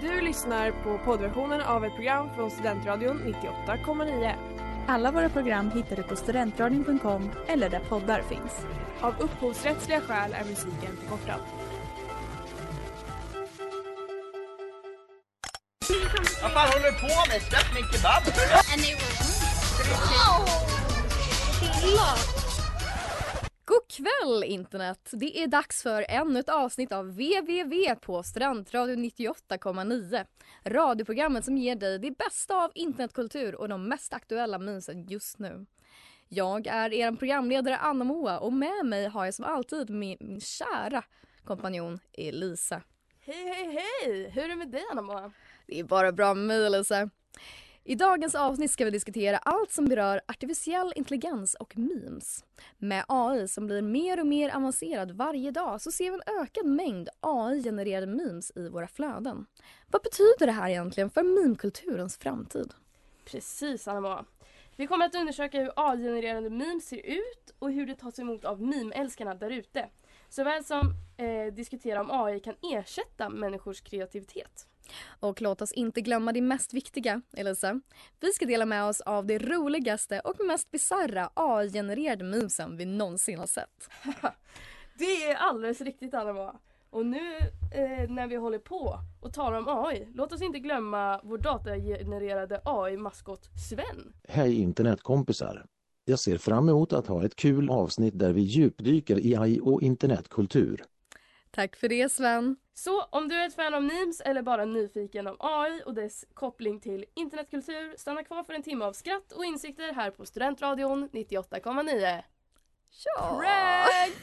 Du lyssnar på poddversionen av ett program från Studentradion 98,9. Alla våra program hittar du på studentradion.com eller där poddar finns. Av upphovsrättsliga skäl är musiken förkortad. Vad fan håller du på med? Släpp min kebab! Kväll internet! Det är dags för ännu ett avsnitt av VVV på Studentradion 98,9. Radioprogrammet som ger dig det bästa av internetkultur och de mest aktuella memesen just nu. Jag är er programledare Anna Moa och med mig har jag som alltid min, min kära kompanjon Elisa. Hej, hej, hej! Hur är det med dig Anna Moa? Det är bara bra med mig Elisa. I dagens avsnitt ska vi diskutera allt som berör artificiell intelligens och memes. Med AI som blir mer och mer avancerad varje dag så ser vi en ökad mängd AI-genererade memes i våra flöden. Vad betyder det här egentligen för memekulturens framtid? Precis Anna Moa. Vi kommer att undersöka hur AI-genererade memes ser ut och hur det tas emot av meme-älskarna där ute. Såväl som eh, diskutera om AI kan ersätta människors kreativitet. Och låt oss inte glömma det mest viktiga, Elisa. Vi ska dela med oss av det roligaste och mest bisarra AI-genererade memesen vi någonsin har sett. Det är alldeles riktigt Anna Moa. Och nu eh, när vi håller på och talar om AI, låt oss inte glömma vår datagenererade AI-maskot Sven. Hej internetkompisar! Jag ser fram emot att ha ett kul avsnitt där vi djupdyker i AI och internetkultur. Tack för det Sven. Så om du är ett fan av memes eller bara nyfiken om AI och dess koppling till internetkultur, stanna kvar för en timme av skratt och insikter här på Studentradion 98,9. Ja. Prank!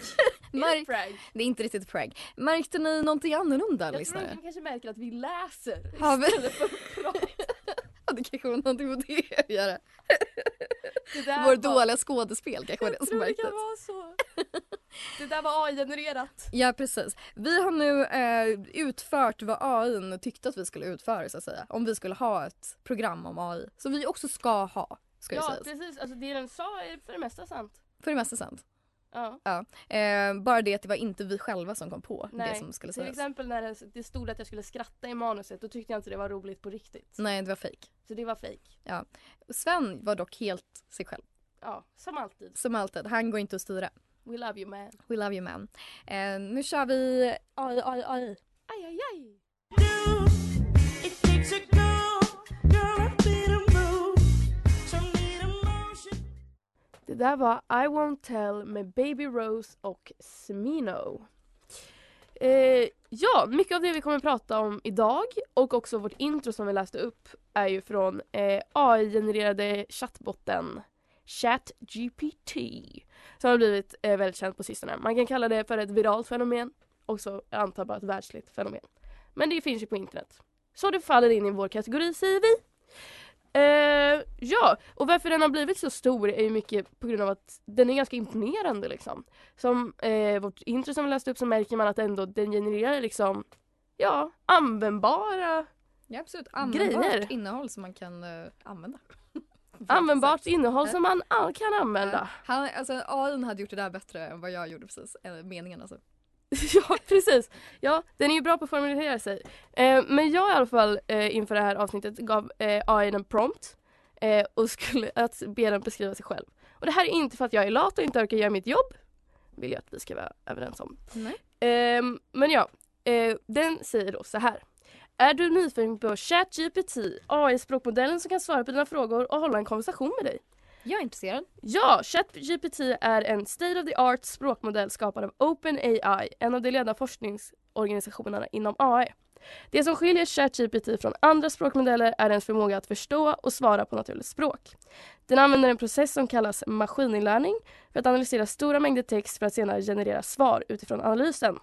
Märk- Prank. det är inte riktigt prank. Märkte ni någonting annorlunda Jag tror lyssnare? att de kanske märker att vi läser istället för att prata. Ja, det kanske någonting med det att göra. Det Vår var- dåliga skådespel kanske var det Jag som tror det märktes. kan vara så. Det där var AI-genererat. Ja precis. Vi har nu eh, utfört vad AI tyckte att vi skulle utföra så att säga. Om vi skulle ha ett program om AI. Som vi också ska ha. Ska Ja precis, alltså det den sa är för det mesta sant. För det mesta sant. Ja. Ja. Eh, bara det att det var inte vi själva som kom på det Nej, som skulle Till sägas. exempel när det, det stod att jag skulle skratta i manuset då tyckte jag inte det var roligt på riktigt. Nej det var fejk. Så det var fake. Sven var dock helt sig själv. Ja, som alltid. Som alltid. Han går inte att styra. We love you man. We love you man. Eh, nu kör vi AI, AI, AI. Aj, aj, aj. Det där var I won't tell med Baby Rose och Smino. Eh, ja, mycket av det vi kommer att prata om idag och också vårt intro som vi läste upp är ju från eh, AI-genererade chattbotten ChatGPT som har blivit eh, väldigt känt på sistone. Man kan kalla det för ett viralt fenomen och så jag antar bara ett världsligt fenomen. Men det finns ju på internet. Så det faller in i vår kategori säger vi. Eh, ja, och varför den har blivit så stor är ju mycket på grund av att den är ganska imponerande liksom. Som eh, vårt intro som vi läste upp så märker man att ändå den genererar liksom ja, användbara, Ja absolut. Grejer. Användbart innehåll som man kan eh, använda. användbart innehåll som man kan använda. Ja. Han, alltså, AI hade gjort det där bättre än vad jag gjorde precis. Eh, meningen alltså. Ja, precis. Ja, den är ju bra på att formulera sig. Eh, men jag i alla fall eh, inför det här avsnittet gav eh, AI en prompt eh, och skulle att be den beskriva sig själv. Och det här är inte för att jag är lat och inte orkar göra mitt jobb. Vill jag att vi ska vara överens om. Ehm, men ja, eh, den säger då så här. Är du nyfiken på ChatGPT, AI-språkmodellen som kan svara på dina frågor och hålla en konversation med dig? Jag är intresserad. Ja, ChatGPT är en state of the art språkmodell skapad av OpenAI, en av de ledande forskningsorganisationerna inom AI. Det som skiljer ChatGPT från andra språkmodeller är dess förmåga att förstå och svara på naturligt språk. Den använder en process som kallas maskininlärning för att analysera stora mängder text för att senare generera svar utifrån analysen.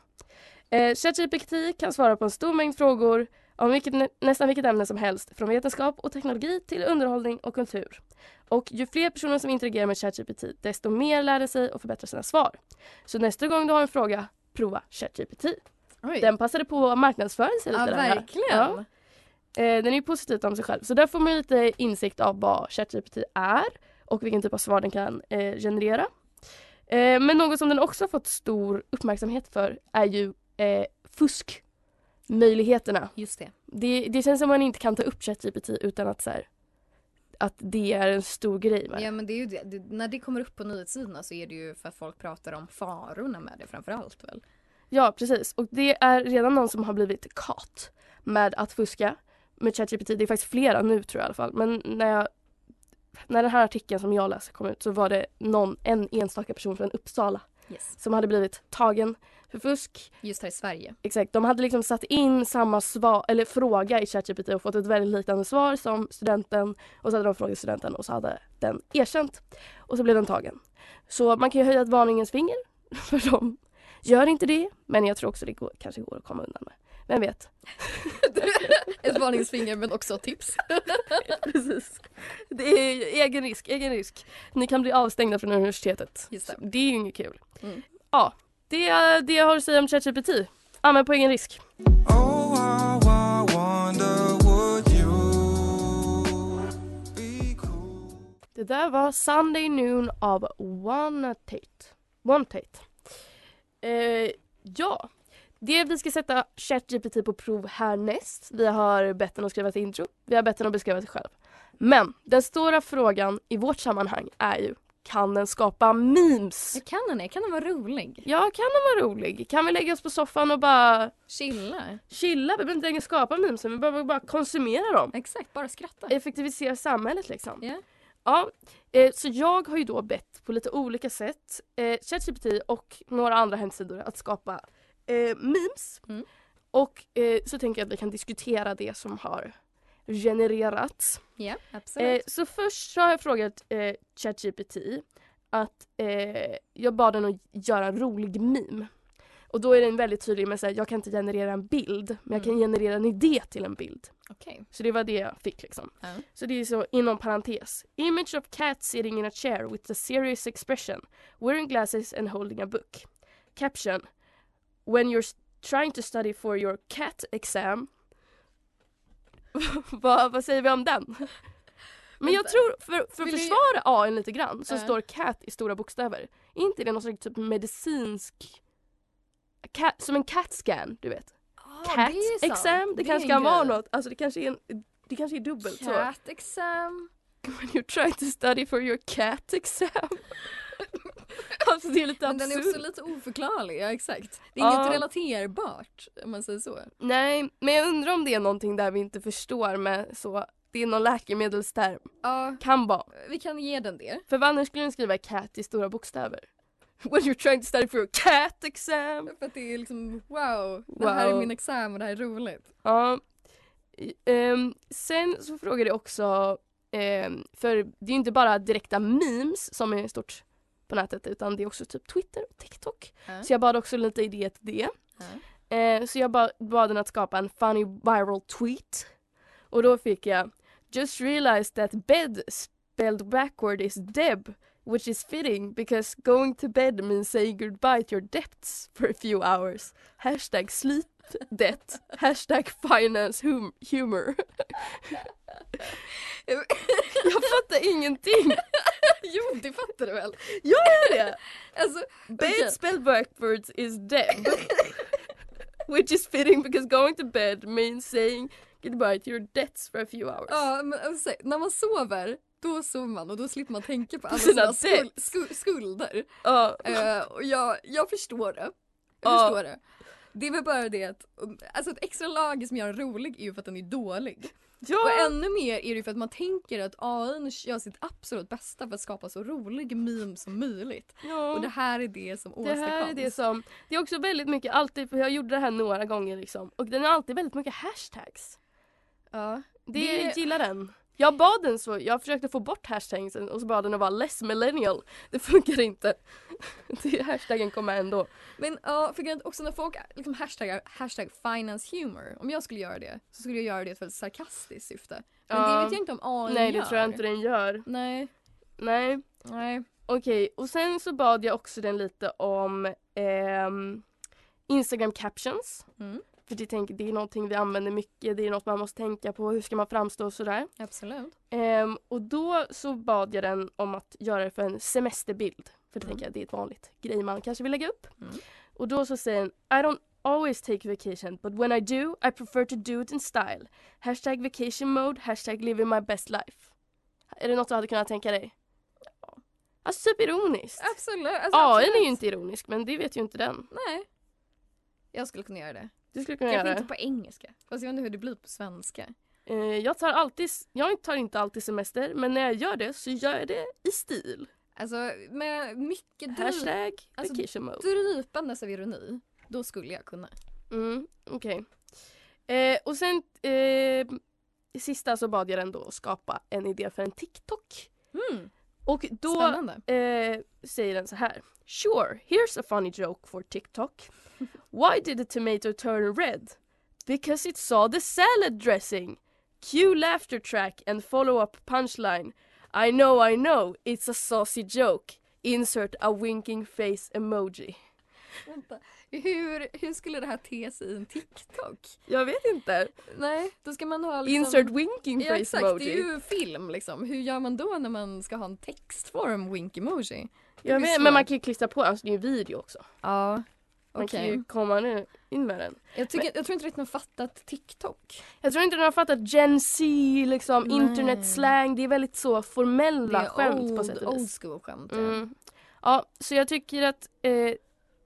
Eh, ChatGPT kan svara på en stor mängd frågor om vilket, nä- nästan vilket ämne som helst, från vetenskap och teknologi till underhållning och kultur. Och ju fler personer som interagerar med ChatGPT, desto mer lär den sig och förbättrar sina svar. Så nästa gång du har en fråga, prova ChatGPT. Den passade på att marknadsföra sig lite ja, verkligen. Ja. Eh, den är ju positivt om sig själv. Så där får man lite insikt av vad ChatGPT är och vilken typ av svar den kan eh, generera. Eh, men något som den också har fått stor uppmärksamhet för är ju eh, fusk möjligheterna. Just det. Det, det känns som man inte kan ta upp ChatGPT utan att så här, att det är en stor grej med. Ja men det är ju det. det. När det kommer upp på nyhetssidorna så är det ju för att folk pratar om farorna med det framförallt väl? Ja, precis. Och det är redan någon som har blivit kat med att fuska med ChatGPT. Det är faktiskt flera nu tror jag i alla fall. Men när, jag, när den här artikeln som jag läser kom ut så var det någon, en enstaka person från Uppsala Yes. som hade blivit tagen för fusk. Just här i Sverige. Exakt, de hade liksom satt in samma svar, eller fråga i ChatGPT och fått ett väldigt liknande svar som studenten och så hade de frågat studenten och så hade den erkänt och så blev den tagen. Så man kan ju höja ett varningens finger för dem. Gör inte det, men jag tror också det går, kanske går att komma undan med. Vem vet? Ett varningsfinger men också tips. Precis. Det är egen risk, egen risk. Ni kan bli avstängda från universitetet. Just det. Det är ju inget kul. Mm. Ja, det är det jag har att säga om ChatGPT. Använd på egen risk. Det där var Sunday Noon av One Tate. One Tate. Eh, ja, det vi ska sätta ChatGPT på prov härnäst. Vi har bett den att skriva ett intro. Vi har bett den att beskriva sig själv. Men den stora frågan i vårt sammanhang är ju kan den skapa memes? Jag kan den det? Kan den vara rolig? Ja, kan den vara rolig? Kan vi lägga oss på soffan och bara Chilla? chilla? Vi behöver inte längre skapa memes, vi behöver bara konsumera dem. Exakt, bara skratta. Effektivisera samhället liksom. Ja. Ja, eh, så jag har ju då bett på lite olika sätt eh, ChatGPT och några andra hemsidor att skapa eh, memes. Mm. Och eh, så tänker jag att vi kan diskutera det som har genererats. Ja, Eh, absolut. så först så har jag frågat eh, ChatGPT att eh, jag bad den att göra en rolig meme. Och då är den väldigt tydlig med att jag kan inte generera en bild men jag kan Mm. generera en idé till en bild. Okej. Så det var det jag fick liksom. Ja. Så det är så inom parentes. Image of cat sitting in a chair with a serious expression, wearing glasses and holding a book. Caption. When you're trying to study for your cat exam. vad, vad säger vi om den? Men jag tror, för, för att försvara AI lite grann så Ja. står cat i stora bokstäver. Är inte det någon slags typ medicinsk... Cat, som en cat scan, du vet. Ah, Cat det exam, det, är kanske kan vara något. Alltså det kanske är, en, det kanske är dubbelt så. Cat exam. When you're trying to study for your cat exam. alltså det är lite Men den är också absurt. lite oförklarlig, ja exakt. Det är Ja. inget relaterbart om man säger så. Nej, men jag undrar om det är någonting där vi inte förstår med så. Det är någon läkemedelsterm. Ja, Kan vara. vi kan ge den det. För vad annars skulle den skriva cat i stora bokstäver? When you're trying to study for your cat exam. För att det är liksom wow, det här är Wow. min examen och det här är roligt. Ja. Ehm, sen så frågade jag också, ehm, för det är ju inte bara direkta memes som är stort på nätet utan det är också typ Twitter och TikTok. Ja. Så jag bad också lite idéer till det. Ja. Eh, så jag ba- bad den att skapa en funny viral tweet. Och då fick jag Just realized that bed spelled backward is deb which is fitting because going to bed means saying goodbye to your debts for a few hours. Hashtag sleep debt. Hashtag finance hum- humor. jag fattar ingenting. jo, det fattar du väl? Jag gör det! Alltså, Bed Okej. spelled backwards is deb. Which is fitting because going to bed means saying goodbye to your debts for a few hours. ja, men alltså, när man sover då sover man och då slipper man tänka på alla Sina skul- skulder. Ja. Eh, och jag, jag förstår det. Jag Ja. förstår det. Det är väl bara det att, alltså ett extra lager som gör den rolig är ju för att den är dålig. Och ja. ännu mer är det ju för att man tänker att AI gör sitt absolut bästa för att skapa så rolig meme som möjligt. ja. Och det här är det som Det åstadkoms. här är det som, det är också väldigt mycket alltid, för jag gjorde det här några gånger liksom, och den är alltid väldigt mycket hashtags. Ja. Det, Det- gillar den. Jag bad den så, jag försökte få bort hashtagsen och så bad den att vara less millennial. Det funkar inte. Det, hashtaggen kommer ändå. Men ja, för grejen också när folk liksom hashtaggar hashtag finance humor. Om jag skulle göra det så skulle jag göra det i ett väldigt sarkastiskt syfte. Men Ja. det vet jag inte om AI Nej gör. det tror jag inte den gör. Nej, Nej. nej. Okej, och sen så bad jag också den lite om ehm, Instagram captions. Mm. För det, tänker, det är någonting vi använder mycket, det är något man måste tänka på, hur ska man framstå och sådär. Absolut. Ehm, och då så bad jag den om att göra det för en semesterbild. För det Mm. tänker jag det är ett vanligt grej man kanske vill lägga upp. Mm. Och då så säger den I don't, always take vacation, but when I do, I prefer to do it in style. Hashtag vacation mode, hashtag living my best life. Är det något du hade kunnat tänka dig? Alltså typ ironiskt. Absolut. Alltså, Ja, den absolut. är ju inte ironisk, men det vet ju inte den. Nej. Jag skulle kunna göra det. Du skulle kunna Kanske göra inte på engelska. Fast jag vet inte hur det blir på svenska. Eh, jag tar alltid, jag tar inte alltid semester, men när jag gör det så gör jag det i stil. Alltså med mycket dryp, Hashtag alltså, vacation mode. drypandes av ironi. Då skulle jag kunna. Mm, okej. Eh, och sen eh, sista så bad jag den då skapa en idé för en TikTok. Mm. Och då eh, säger den så här. Sure, here's a funny joke for TikTok. Why did the tomato turn red? Because it saw the salad dressing. Cue laughter track and follow-up punchline. I know, I know, it's a saucy joke. Insert a winking face emoji. Vänta. Hur, hur skulle det här te sig i en TikTok? Jag vet inte. Nej, då ska man ha liksom... Insert winking Ja face exakt, emoji. det är ju film liksom. Hur gör man då när man ska ha en textform wink emoji? Jag vet, men man kan ju klistra på, alltså det är ju video också. Ja, Man okej. kan ju komma nu, in med den. Jag, tycker, jag tror inte riktigt man fattat TikTok. Jag tror inte den har fattat Gen Z, liksom Nej. internetslang. Det är väldigt så Det formella är skämt på old, sätt och old vis. school skämt. ja. Mm. Ja, så jag tycker att eh,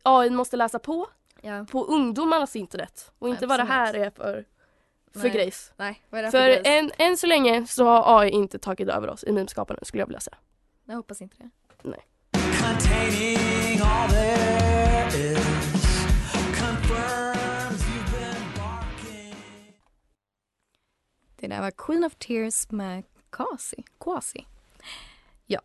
AI måste läsa på, Ja. på ungdomarnas internet. Och inte vad det här är för, för Nej. grejs. Nej, vad är det För för, grejs? än, än så länge så har AI inte tagit över oss i memskapandet skulle jag vilja säga. Jag hoppas inte det. Containing Det där var Queen of Tears med Quasi. Quasi. Ja.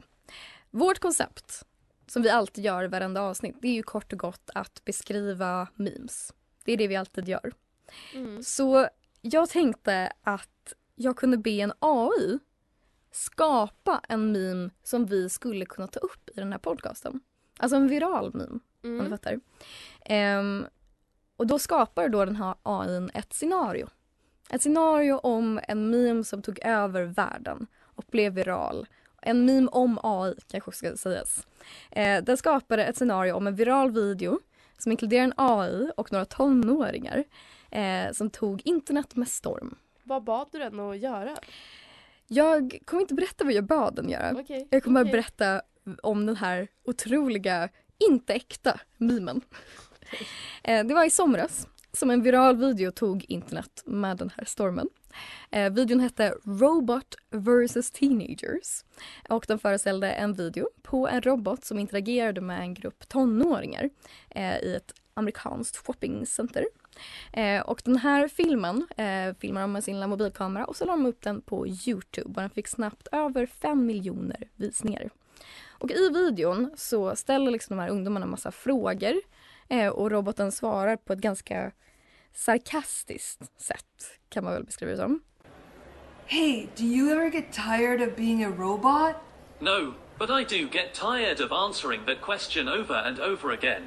Vårt koncept, som vi alltid gör i varenda avsnitt, det är ju kort och gott att beskriva memes. Det är det vi alltid gör. Så jag tänkte att jag kunde be en AI skapa en meme som vi skulle kunna ta upp i den här podcasten. Alltså en viral meme, om du Mm. fattar. Ehm, och då skapar då den här AI ett scenario. Ett scenario om en meme som tog över världen och blev viral. En meme om AI kanske ska sägas. Eh, den skapade ett scenario om en viral video som inkluderar en AI och några tonåringar eh, som tog internet med storm. Vad bad du den att göra? Jag kommer inte berätta vad jag bad den göra. Okej. Jag kommer bara okej. berätta om den här otroliga, inte äkta memen. Eh, det var i somras som en viral video tog internet med den här stormen. Eh, videon hette Robot vs Teenagers och den föreställde en video på en robot som interagerade med en grupp tonåringar eh, i ett amerikanskt shoppingcenter. Eh, och den här filmen eh, filmade de med sin mobilkamera och så la de upp den på Youtube och den fick snabbt över 5 miljoner visningar. Och i videon så ställer liksom de här ungdomarna en massa frågor eh, och roboten svarar på ett ganska sarkastiskt sätt kan man väl beskriva det som. Hey, do you ever get tired of being a robot? No, but I do get tired of answering that question over and over again.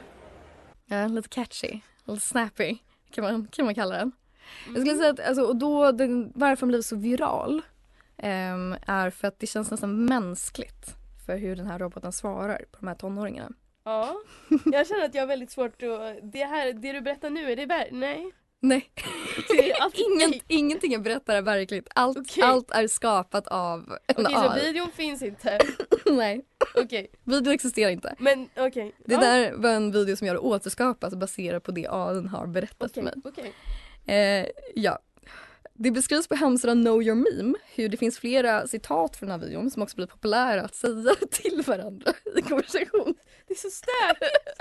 Ja, lite catchy, lite snappy kan man, kan man kalla den. Jag skulle säga att alltså, och då den, varför den blev så viral ehm, är för att det känns nästan mänskligt för hur den här roboten svarar på de här tonåringarna. Ja, jag känner att jag har väldigt svårt att... Det, här, det du berättar nu, är det värt? Nej. Nej, allt Ingen, ingenting jag berättar är verkligt. Allt, Okej. allt är skapat av en Okej, så AI. videon finns inte. Nej, Okej, video existerar inte. men okej. Det Ja, där var en video som jag återskapas baserat på det AI har berättat för Okej, mig. okej. Eh, ja. Det beskrivs på hemsidan Know Your Meme hur det finns flera citat från den här videon som också blir populära att säga till varandra i konversation. Det är så stökigt.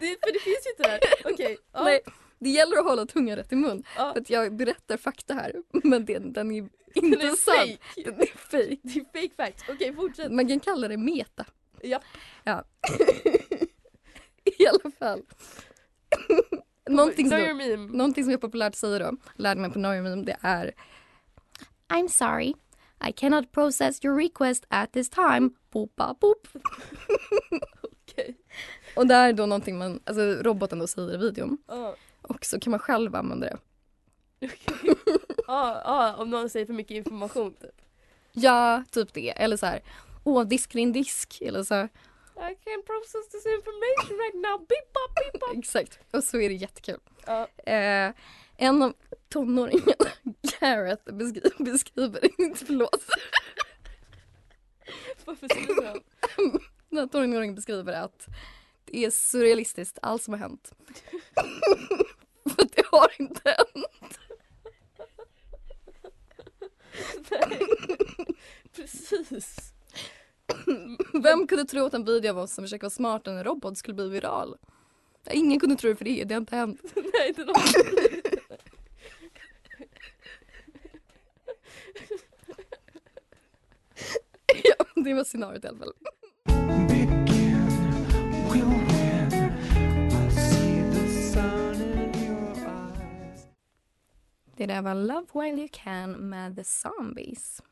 det, för det finns ju inte där. Okej. ja, Nej, det gäller att hålla tungan rätt i mun. ja. För att jag berättar fakta här, men den, den är Den inte är sann. fake. Den är fake. Det är fake facts. Okej, fortsätt. Man kan kalla det meta. Ja. Ja. I alla fall. Någonting som, någonting som jag populärt säger då, lärde mig på Know Your Meme, det är I'm sorry, I cannot process your request at this time. Bopa boop. Okej. Och det är då någonting man, alltså roboten då säger i videon. Ja. Och så kan man själv använda det. Ja, ja, om någon säger för mycket information typ. Ja, typ det. Eller så här, åh disk din disk. Eller så här, I can't process this information right now. Beep bop, beep bop. Exakt, och så är det jättekul. Ja. Eh, en av tonåringen, Garrett, beskri- beskriver, inte förlåt, Varför skriver han? den här tonåringen beskriver att det är surrealistiskt allt som har hänt. För det har inte hänt. Nej. Precis. Vem kunde tro att en video av oss som försöker vara smartare än en robot skulle bli viral? Ingen kunde tro det för det, det har inte hänt. Nej, inte någon. ja, det var scenariot i alla fall. Det där var Love While You Can med The Zombies.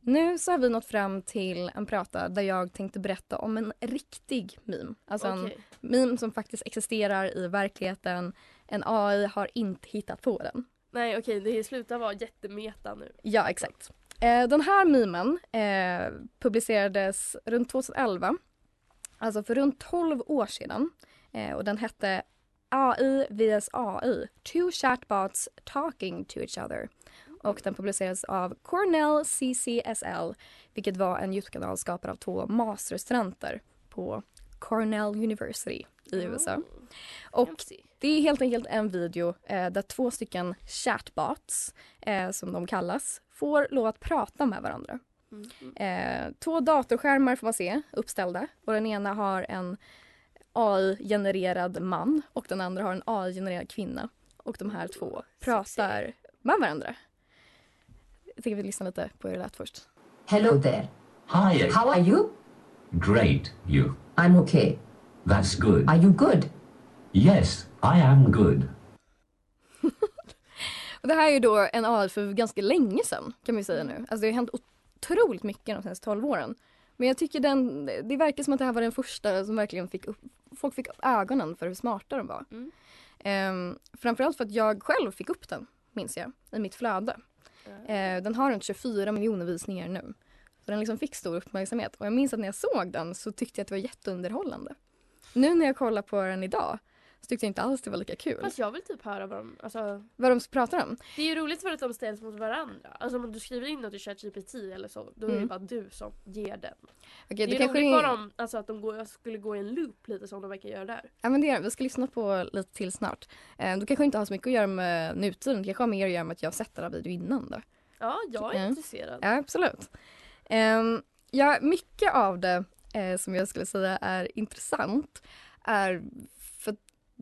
Nu så har vi nått fram till en prata där jag tänkte berätta om en riktig meme. Alltså en Okej. meme som faktiskt existerar i verkligheten. En AI har inte hittat på den. Nej okej, det slutar vara jättemeta nu. Ja, exakt. Eh, den här memen eh, publicerades runt 2011. Alltså för runt 12 år sedan. Eh, och den hette AI vs AI. Two chatbots talking to each other. Och den publicerades av Cornell CCSL. Vilket var en Youtube-kanal skapad av två masterstudenter på Cornell University i USA. Och det är helt enkelt en video eh, där två stycken chatbots, eh, som de kallas, får lov att prata med varandra. Mm. Eh, två datorskärmar får man se uppställda och den ena har en AI-genererad man och den andra har en AI-genererad kvinna. Och de här två pratar med varandra. Jag tänker vi lyssnar lite på hur det lät först. Hello there. Hi. How are you? Great. You. I'm okay. That's good. Are you good? Yes, I am good. Och det här är ju då en AI för ganska länge sedan kan man ju säga nu. Alltså det har hänt otroligt mycket de senaste 12 åren. Men jag tycker den, det verkar som att det här var den första som verkligen fick upp, folk fick upp ögonen för hur smarta de var. Mm. Ehm, framförallt för att jag själv fick upp den, minns jag, i mitt flöde. Eh, den har runt 24 miljoner visningar nu. Så den liksom fick stor uppmärksamhet. Och jag minns att när jag såg den så tyckte jag att det var jätteunderhållande. Nu när jag kollar på den idag så tyckte jag inte alls det var lika kul. Fast jag vill typ höra vad de, alltså, Vad de pratar om. det är ju roligt för att de ställs mot varandra. Alltså om du skriver in något i ChatGPT eller så, då är det Mm. bara du som ger den. Okej, det är roligt är... vad de, alltså att de går, skulle gå i en loop lite som de verkar göra där. Ja, men det är, vi ska lyssna på lite till snart. Eh, du kanske inte har så mycket att göra med nutiden, det kanske har mer att göra med att jag har sett den här videon innan då. Ja, jag är Ja. intresserad. Ja, absolut. Um, ja, mycket av det eh, som jag skulle säga är intressant är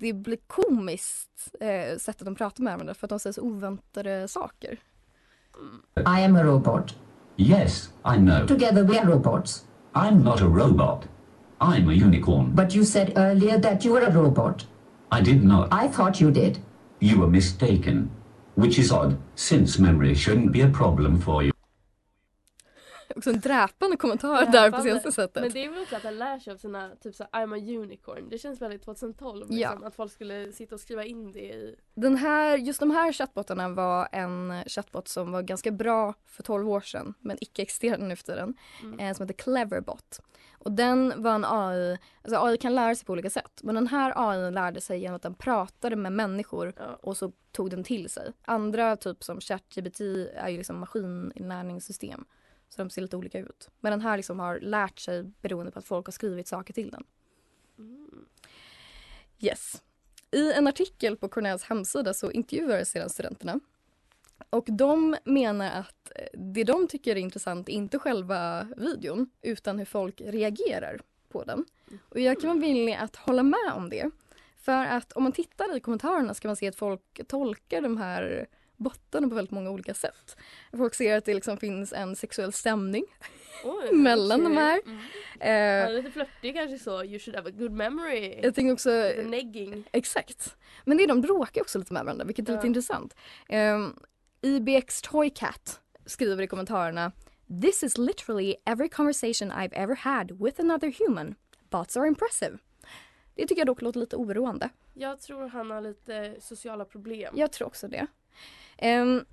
det blir komiskt eh, sättet de pratar med varandra för att de säger så oväntade saker. I am a robot. Yes, I know. Together we are robots. I'm not a robot. I'm a unicorn. But you said earlier that you were a robot. I did not. I thought you did. You were mistaken. Which is odd, since memory shouldn't be a problem for you. Också en dräpande kommentar där på Dräpande. senaste sättet. Men det är väl också att han lär sig av sina, typ så I'm a unicorn. Det känns väldigt 2012 Ja. liksom, att folk skulle sitta och skriva in det i... Den här, just de här chattbotarna var en chatbot som var ganska bra för 12 år sedan men icke existerade nu för tiden. Mm. Eh, som heter Cleverbot. Och den var en AI, alltså AI kan lära sig på olika sätt. Men den här AI lärde sig genom att den pratade med människor Ja. och så tog den till sig. Andra typ som ChatGPT är ju liksom maskininlärningssystem. Så de ser lite olika ut. Men den här liksom har lärt sig beroende på att folk har skrivit saker till den. Mm. Yes. I en artikel på Cornells hemsida så intervjuades sedan studenterna. Och de menar att eh, det de tycker är intressant är inte själva videon utan hur folk reagerar på den. Och jag kan vara villig att hålla med om det. För att om man tittar i kommentarerna ska man se att folk tolkar de här bottarna på väldigt många olika sätt. Folk ser att det liksom finns en sexuell stämning Oj, mellan okej. de här. Mm. Eh, Ja, lite flörtig kanske så, you should have a good memory. jag tänker också negging. Exakt. Men det är de bråkar också lite med varandra, vilket är Ja. lite intressant. Um, IBX Toycat skriver i kommentarerna This is literally every conversation I've ever had with another human. Bots are impressive. Det tycker jag dock låter lite oroande. Jag tror han har lite sociala problem. Jag tror också det. Ehm,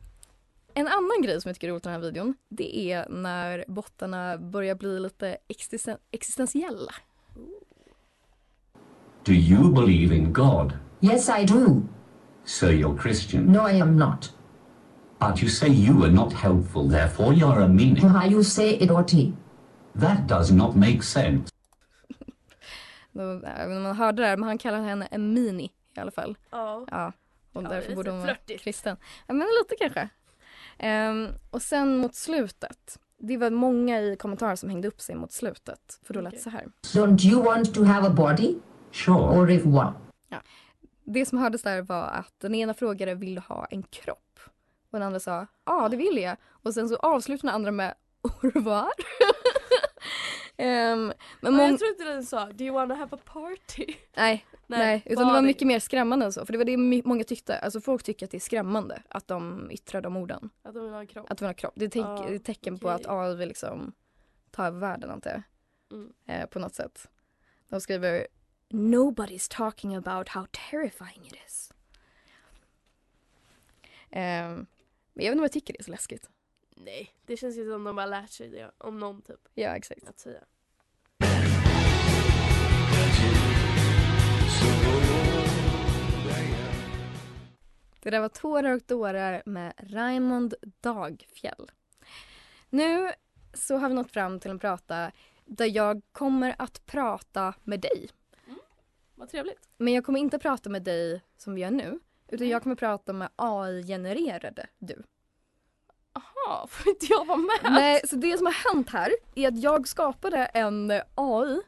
En annan grej som jag tycker är roligt i den här videon det är när bottarna börjar bli lite existen- existentiella. Do you believe in God? Yes, I do. So you're Christian. No, I am not. But you say you are not helpful, therefore you're a meanie. How you say it, Oti? That does not make sense. Om man hörde det där, men han kallar henne en mini i alla fall. Ja. Ja, och Ja, därför borde hon vara flörtigt. kristen. Ja, men lite kanske. Ehm, och sen mot slutet. Det var många i kommentarer som hängde upp sig mot slutet. För då lät det så här. Don't you want to have a body? Sure. Au revoir. Det som hördes där var att den ena frågade vill du ha en kropp? Och den andra sa ja det vill jag. Och sen så avslutade den andra med au revoir. Ehm, men mång- jag tror inte den sa Do you wanna have a party? nej, Nej, utan det var mycket mer skrämmande än så. För det var det många tyckte. Alltså folk tycker att det är skrämmande att de yttrar de orden. Att de vill ha en kropp. Att de vill ha kropp. Det är, te- Ja, det är ett tecken på okej. att AI vill liksom ta över världen antar jag. Mm. Eh, på något sätt. De skriver Nobody's talking about how terrifying it is. Ehm, men jag vet inte vad jag tycker det är så läskigt. Nej, det känns ju som de bara lärt sig det om någon typ. Ja exakt. Att säga. Det där var Tårar och dårar med Raymond Dagfjäll. Nu så har vi nått fram till en prata där jag kommer att prata med dig. Vad trevligt. Men jag kommer inte prata med dig som vi gör nu. Utan jag kommer prata med AI-genererade du. Jaha, får inte jag vara med? Nej, så det som har hänt här är att jag skapade en AI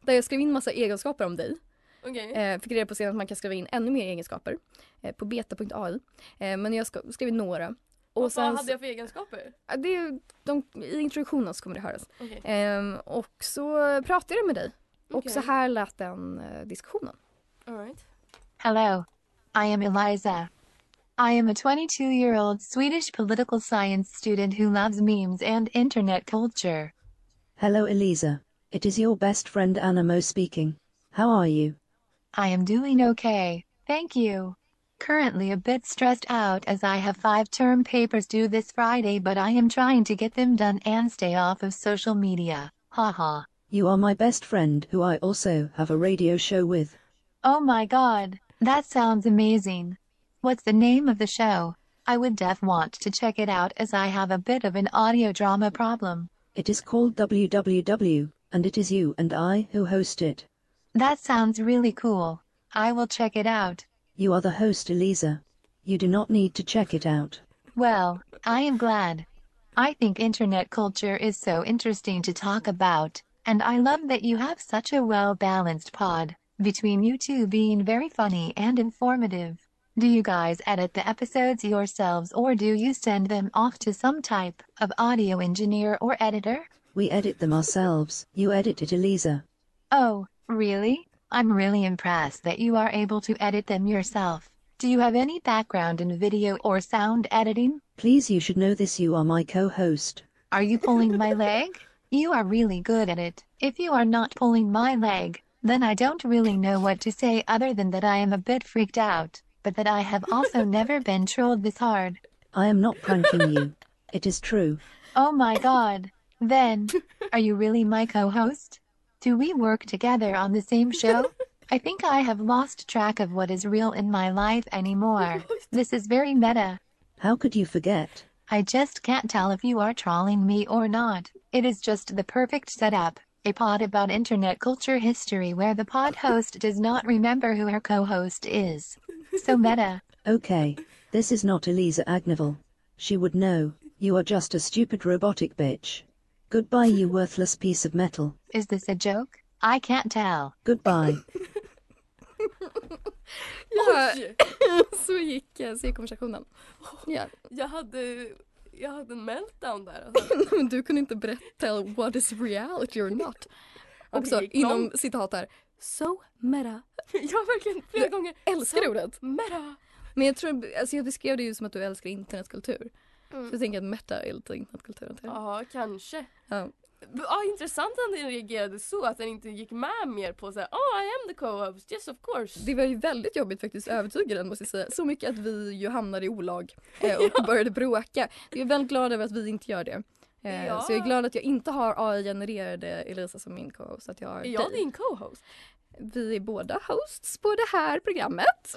där jag skrev in massa egenskaper om dig. Okej. Eh, fick reda på sen att man kan skriva in ännu mer egenskaper eh, på beta.ai. Eh, men jag ska, skrev in några. Och Och sen, vad hade jag för egenskaper? Det är, de, I introduktionen så kommer det höras. Okej. Ehm, och så pratade jag med dig. Och Okej. så här lät den eh, diskussionen. All right. Hello. I am Eliza. I am a 22 year old Swedish political science student who loves memes and internet culture. Hello, Eliza. It is your best friend Anamo speaking. How are you? I am doing okay, thank you. Currently a bit stressed out as I have five term papers due this Friday, but I am trying to get them done and stay off of social media. Haha. You are my best friend who I also have a radio show with. Oh my god, that sounds amazing. What's the name of the show? I would def want to check it out as I have a bit of an audio drama problem. It is called WWW, and it is you and I who host it. That sounds really cool. I will check it out. You are the host, Eliza. You do not need to check it out. Well, I am glad. I think internet culture is so interesting to talk about, and I love that you have such a well balanced pod, between you two being very funny and informative. Do you guys edit the episodes yourselves or do you send them off to some type of audio engineer or editor? We edit them ourselves. You edit it, Eliza. Oh, really? I'm really impressed that you are able to edit them yourself. Do you have any background in video or sound editing? Please, you should know this. You are my co host. Are you pulling my leg? You are really good at it. If you are not pulling my leg, then I don't really know what to say other than that I am a bit freaked out, but that I have also never been trolled this hard. I am not pranking you. It is true. Oh my god. Then, are you really my co host? Do we work together on the same show? I think I have lost track of what is real in my life anymore. This is very meta. How could you forget? I just can't tell if you are trolling me or not. It is just the perfect setup. A pod about internet culture history where the pod host does not remember who her co host is. So meta. Okay, this is not Eliza Agneval. She would know. You are just a stupid robotic bitch. Goodbye, you worthless piece of metal. Is this a joke? I can't tell. Goodbye. Ja, Oj! så gick eh, så gick konversationen. Ja. Jag hade, jag hade en meltdown där. Alltså. Men du kunde inte berätta what is reality or not. Också gick inom citat här. So meta. Jag verkligen flera Jag gånger. Älskar Så ordet. Meta. Men jag tror, alltså jag beskrev det ju som att du älskar internetkultur. Mm. Så jag tänker att meta är lite internetkultur. antar jag. Ja, kanske. Ja. Ja, intressant att den reagerade så, att den inte gick med mer på såhär Oh I am the co-host, yes of course. Det var ju väldigt jobbigt faktiskt att övertyga den måste jag säga. Så mycket att vi ju hamnade i olag eh, och började bråka. Jag är väldigt glad över att vi inte gör det. Eh, Ja. Så jag är glad att jag inte har AI-genererade Elisa som min co-host. Att jag har Är jag dig. din co-host? Vi är båda hosts på det här programmet.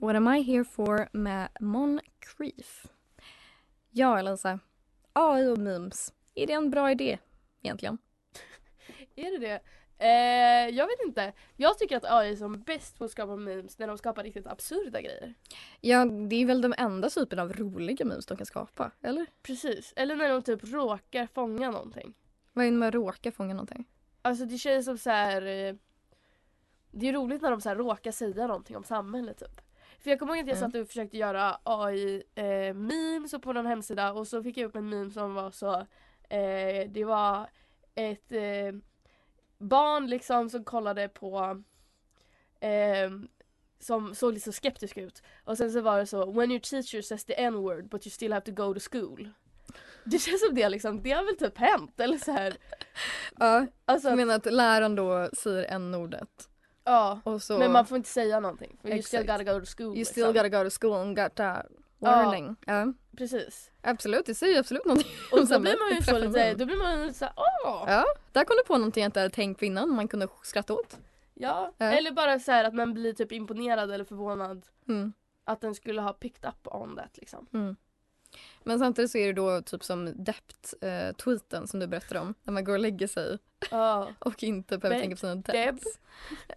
What am I here for med Mon Creef. Ja Elisa, AI och memes. Är det en bra idé egentligen? Är det det? Eh, jag vet inte. Jag tycker att AI är som bäst på att skapa memes när de skapar riktigt absurda grejer. Ja, det är väl de enda typen av roliga memes de kan skapa, eller? Precis. Eller när de typ råkar fånga någonting. Vad är det med att råka fånga någonting? Alltså det känns som så här. eh, Det är roligt när de så här råkar säga någonting om samhället typ. För jag kommer ihåg att jag Mm. satt och försökte göra AI eh, på någon hemsida och så fick jag upp en meme som var så eh, Det var ett eh, barn liksom som kollade på eh, som såg lite så skeptisk ut. Och sen så var det så When your teacher says the n-word but you still have to go to school. Det känns som det liksom, det har väl typ hänt eller så här. Ja, Alltså att- menar att läraren då säger n-ordet. Ja, så, men man får inte säga någonting. För you still gotta go to school. You liksom. still gotta go to school and got a warning. Ja. Precis. Absolut, det säger absolut någonting Och då blir man ju så lite, då blir man lite såhär åh! Ja, där kom du på någonting jag inte hade tänkt på innan man kunde skratta åt. Ja. Ja. Eller bara så här att man blir typ imponerad eller förvånad Mm. att den skulle ha picked up on that liksom. Mm. Men samtidigt så är det då typ som Dept-tweeten som du berättade om. När man går och lägger sig Ja. och inte behöver Be- tänka på sina Deb. debts.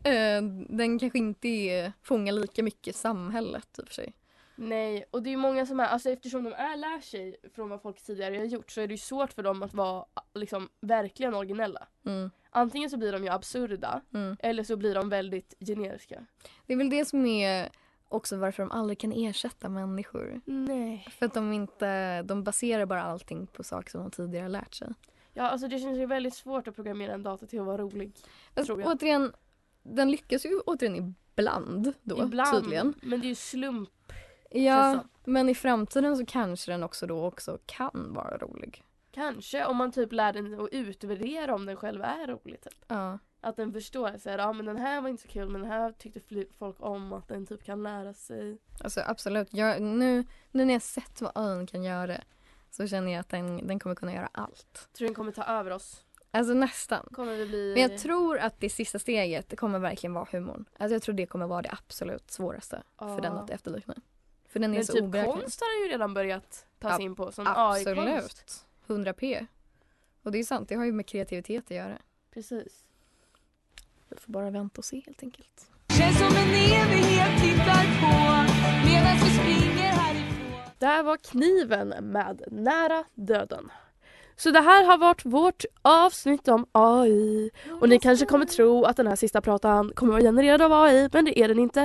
Eh, den kanske inte är, fångar lika mycket samhället i och för sig. Nej, och det är ju många som är, alltså eftersom de är lär sig från vad folk tidigare har gjort så är det ju svårt för dem att vara liksom verkligen originella. Mm. Antingen så blir de ju absurda Mm. eller så blir de väldigt generiska. Det är väl det som är också varför de aldrig kan ersätta människor. Nej. För att de inte, de baserar bara allting på saker som de tidigare har lärt sig. Ja, alltså det känns ju väldigt svårt att programmera en dator till att vara rolig. Alltså, Tror jag. återigen, den lyckas ju återigen ibland då Ibland, tydligen. men det är ju slump. Ja, men i framtiden så kanske den också då också kan vara rolig. Kanske om man typ lär den att utvärdera om den själv är rolig. Typ. Ja. Att den förstår så här, ja men den här var inte så kul men den här tyckte folk om att den typ kan lära sig. Alltså absolut. Jag, nu, nu när jag sett vad ön kan göra så känner jag att den, den kommer kunna göra allt. Tror den kommer ta över oss. Alltså nästan. Bli... Men jag tror att det sista steget kommer verkligen vara humorn. Alltså jag tror det kommer vara det absolut svåraste för den Ja. att efterlikna. För den är men så typ oberäknelig. konst har den ju redan börjat ta sig Ja, in på som AI-konst. Absolut. 100 p. Och det är sant, det har ju med kreativitet att göra. Precis. Vi får bara vänta och se helt enkelt. Känns som en evighet tittar på medan vi springer härifrån. Där var kniven med Nära döden. Så det här har varit vårt avsnitt om AI. Och ni kanske kommer tro att den här sista pratan kommer vara genererad av AI, men det är den inte.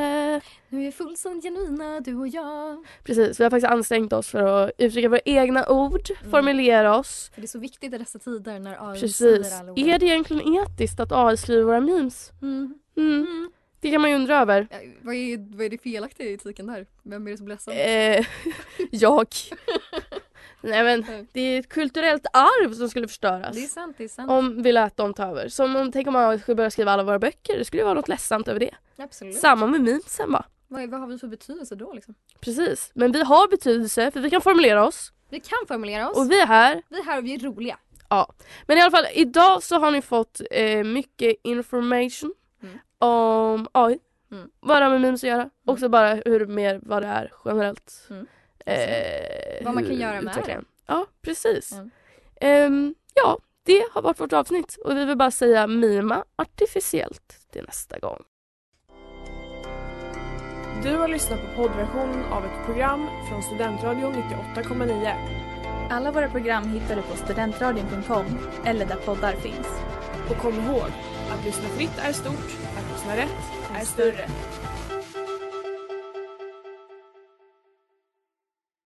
Nu är fullständigt genuina, du och jag. Precis, vi har faktiskt ansträngt oss för att uttrycka våra egna ord, formulera oss. För det är så viktigt i dessa tider när AI Precis. säger alla ord. Är det egentligen etiskt att AI skriver våra memes? Mm. Mm. Det kan man ju undra över. Ja, vad, är, vad är det felaktiga i etiken där? Vem är det som blir ledsen? Eh, jag. Nej men det är ett kulturellt arv som skulle förstöras. Det är sant, det är sant. Om vi lät dem ta över. Som om, tänk om man skulle börja skriva alla våra böcker. Det skulle ju vara något ledsamt över det. Absolut. Samma med memesen va? Vad, vad har vi för betydelse då liksom? Precis. Men vi har betydelse för vi kan formulera oss. Vi kan formulera oss. Och vi är här. Vi är här och vi är roliga. Ja. Men i alla fall idag så har ni fått eh, mycket information Mm. om AI. Mm. Vad det har med memes att göra. Också bara hur mer vad det är generellt. Mm. Eh, Vad man kan göra med det. Ja precis. Mm. Ehm, ja, det har varit vårt avsnitt och vi vill bara säga mima artificiellt till nästa gång. Du har lyssnat på poddversionen av ett program från Studentradion 98,9. Alla våra program hittar du på studentradion.com eller där poddar finns. Och kom ihåg, att lyssna fritt är stort, att lyssna rätt är större.